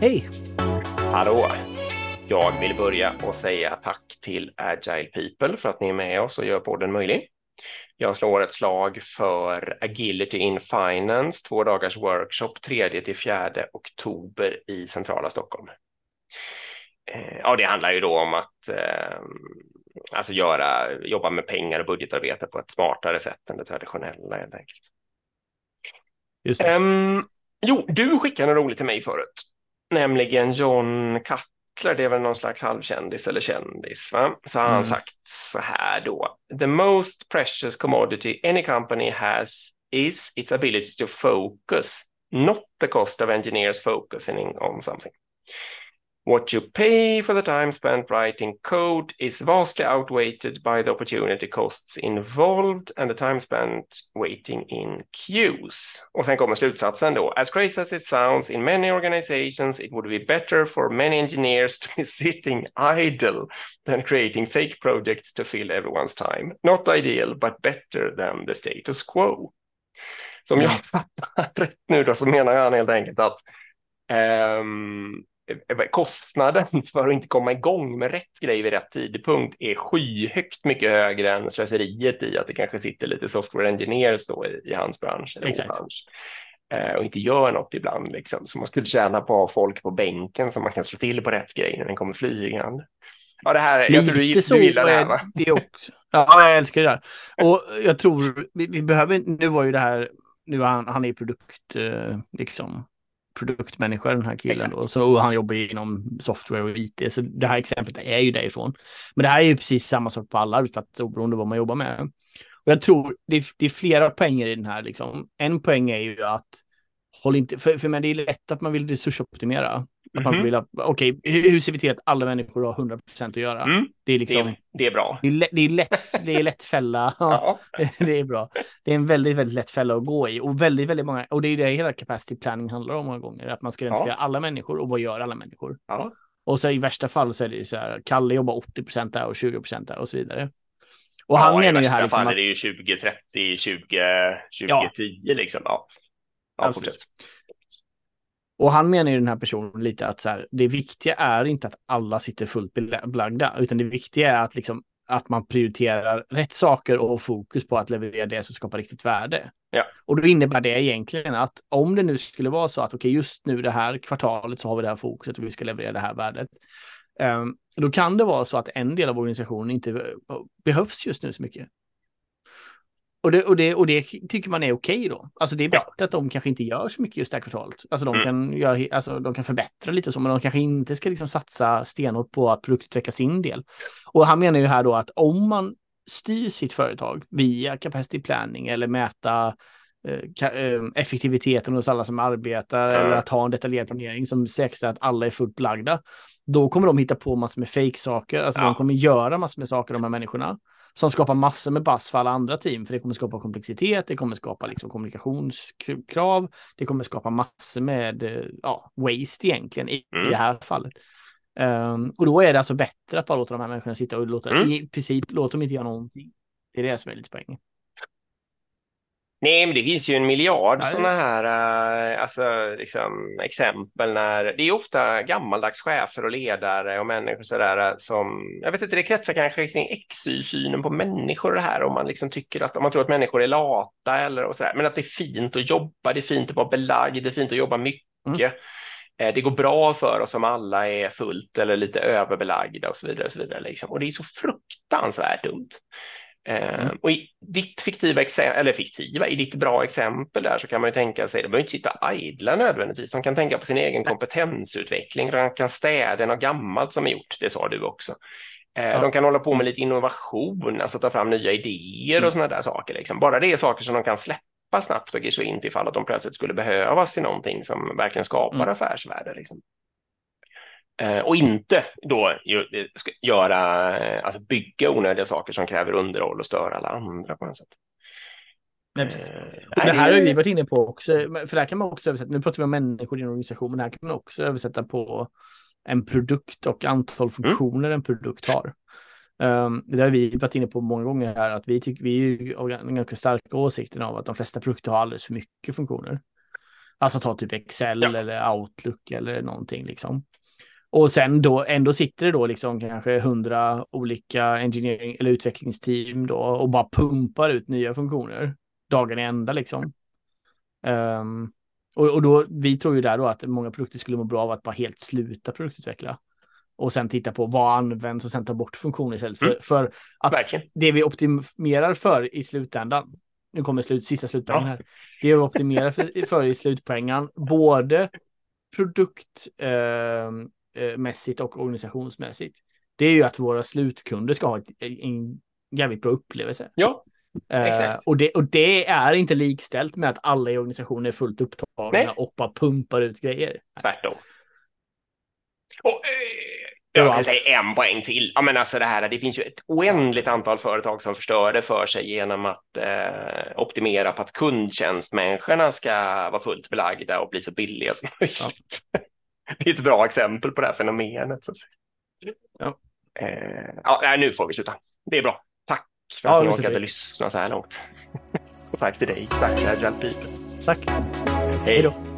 Hej! Hallå! Jag vill börja och säga tack till Agile People för att ni är med oss och gör podden möjlig. Jag slår ett slag för Agility in Finance, två dagars workshop 3 till 4 oktober i centrala Stockholm. Eh, ja, det handlar ju då om att eh, alltså göra, jobba med pengar och budgetarbete på ett smartare sätt än det traditionella helt enkelt. Just det. Um, jo, du skickade något roligt till mig förut, nämligen John Cutler, det är väl någon slags halvkändis eller kändis, va? Så har han Mm. sagt så här då. The most precious commodity any company has is its ability to focus, not the cost of engineers focusing on something. What you pay for the time spent writing code is vastly outweighed by the opportunity costs involved and the time spent waiting in queues. Och sen kommer slutsatsen då. As crazy as it sounds, in many organizations it would be better for many engineers to be sitting idle than creating fake projects to fill everyone's time. Not ideal, but better than the status quo. Så om jag fattar rätt nu då så menar han helt enkelt att ehm, kostnaden för att inte komma igång med rätt grej vid rätt tidpunkt är skyhögt mycket högre än slöseriet i att det kanske sitter lite software engineers då i, i hans bransch eller Exakt. vår bransch eh, och inte gör något ibland liksom. Så man skulle tjäna på att ha folk på bänken som man kan slå till på rätt grej när den kommer flygande. Ja, det här, jag tror du, Lite så du gillar det här är va? det också. Ja, jag älskar det där. Och jag tror vi, vi behöver, nu var ju det här, nu han, han är produkt, eh, liksom, produktmänniska den här killen då. Så, och han jobbar inom software och IT, så det här exemplet är ju därifrån. Men det här är ju precis samma sak på alla arbetsplatser oberoende vad man jobbar med. Och jag tror det är, det är flera poänger i den här liksom. En poäng är ju att håll inte, för, för men det är lätt att man vill resursoptimera. Att man Mhm. vill okej, hur, hur ser vi till att alla människor har 100% att göra? Mm, Det är liksom, det, det är bra. det är, det är lätt, det är lätt fälla. Ja, Ja. det är bra. Det är en väldigt, väldigt lätt fälla att gå i och väldigt, väldigt många, och det är det hela capacity planning handlar om många gånger, att man ska identifiera alla människor och vad gör alla människor? Ja. Och så i värsta fall så är det ju så här, Kalle jobbar 80 där och 20 där och så vidare. Och ja, han i menar ju värsta här liksom fall att, är det ju 20, 30, 20, 2010 liksom. Ja, ja Absolut. fortsätt. Och han menar ju den här personen lite att så här, det viktiga är inte att alla sitter fullt bela- belagda, utan det viktiga är att liksom att man prioriterar rätt saker och fokus på att leverera det som skapar riktigt värde. Ja. Och då innebär det egentligen att om det nu skulle vara så att okej, just nu det här kvartalet så har vi det här fokuset och vi ska leverera det här värdet. Um, då kan det vara så att en del av organisationen inte eh, behövs just nu så mycket. Och det, och det, och det tycker man är okej då. Alltså det är Ja. bättre att de kanske inte gör så mycket just det här kvartalet. Alltså de, Mm. kan, göra, alltså de kan förbättra lite och så, men de kanske inte ska liksom satsa stenhårt på att produktutveckla sin del. Och han menar ju här då att om man styr sitt företag via capacity planning eller mäta eh, eh, effektiviteten hos alla som arbetar Ja. eller att ha en detaljerad planering som säkerställer att alla är fullt belagda. Då kommer de hitta på massor med fake-saker, alltså Ja. de kommer göra massor med saker de här människorna som skapar massor med bass för alla andra team, för det kommer skapa komplexitet, det kommer skapa liksom kommunikationskrav, det kommer skapa massor med eh, ja, waste egentligen i Mm. det här fallet. Ehm, och då är det alltså bättre att bara låta de här människorna sitta och låta, Mm. i princip låta dem inte göra någonting. Det är det som är lite poängen. Nej, men det finns ju en miljard sådana här eh, alltså, liksom, exempel när det är ofta gammaldags chefer och ledare och människor sådär eh, som, jag vet inte, det kretsar kanske kring XY-synen på människor det här om man liksom tycker att, om man tror att människor är lata eller och sådär, men att det är fint att jobba, det är fint att vara belagd, det är fint att jobba mycket. Mm. Eh, Det går bra för oss om alla är fullt eller lite överbelagda och så vidare. Och, så vidare liksom. och det är så fruktansvärt dumt. Mm. Och i ditt fiktiva exempel, eller fiktiva, i ditt bra exempel där så kan man ju tänka sig, de behöver inte sitta idla nödvändigtvis, de kan tänka på sin egen kompetensutveckling, de kan städa något gammalt som är gjort, det sa du också. Eh, Ja. De kan hålla på med lite innovation, alltså ta fram nya idéer Mm. och sådana där saker. Liksom. Bara det är saker som de kan släppa snabbt och ge sig in ifall att de plötsligt skulle behövas till någonting som verkligen skapar Mm. affärsvärde. Liksom. Eh, och inte då göra, eh, alltså bygga onödiga saker som kräver underhåll och stör alla andra på något sätt. Nej. Eh, Och det här har vi varit inne på också, för det här kan man också översätta, nu pratar vi om människor i en organisation, men det här kan man också översätta på en produkt och antal Mm. funktioner en produkt har. Um, det har vi varit inne på många gånger här, att vi tycker vi är ju av en ganska starka åsikten av att de flesta produkter har alldeles för mycket funktioner. Alltså ta typ Excel ja. eller Outlook eller någonting liksom. Och sen då ändå sitter det då liksom kanske hundra olika engineering eller utvecklingsteam då och bara pumpar ut nya funktioner dagen i ända liksom. Um, och, och då, vi tror ju där då att många produkter skulle må bra av att bara helt sluta produktutveckla. Och sen titta på vad används och sen ta bort funktioner istället. För, mm. för att Verkligen. det vi optimerar för i slutändan, nu kommer slut, sista slutpoängen här, det vi optimerar för, för i slutpoängen, både produktmässigt ehm, eh, och organisationsmässigt, det är ju att våra slutkunder ska ha ett, en jävligt bra upplevelse. Ja, Uh, och, det, och det är inte likställt med att alla i organisationen är fullt upptagna Nej. och bara pumpar ut grejer. Tvärtom. Och, eh, jag kan säga en poäng till. Ja, men alltså det, här, det finns ju ett oändligt antal företag som förstör det för sig genom att eh, optimera på att kundtjänstmänniskorna ska vara fullt belagda och bli så billiga som möjligt. Ja. Det är ett bra exempel på det här fenomenet. Så ja. Eh, ja, nu får vi sluta. Det är bra. Tack för att ja, ni orkade lyssna så här långt. och tack till dig. Tack till Agile People. Tack. Hej då.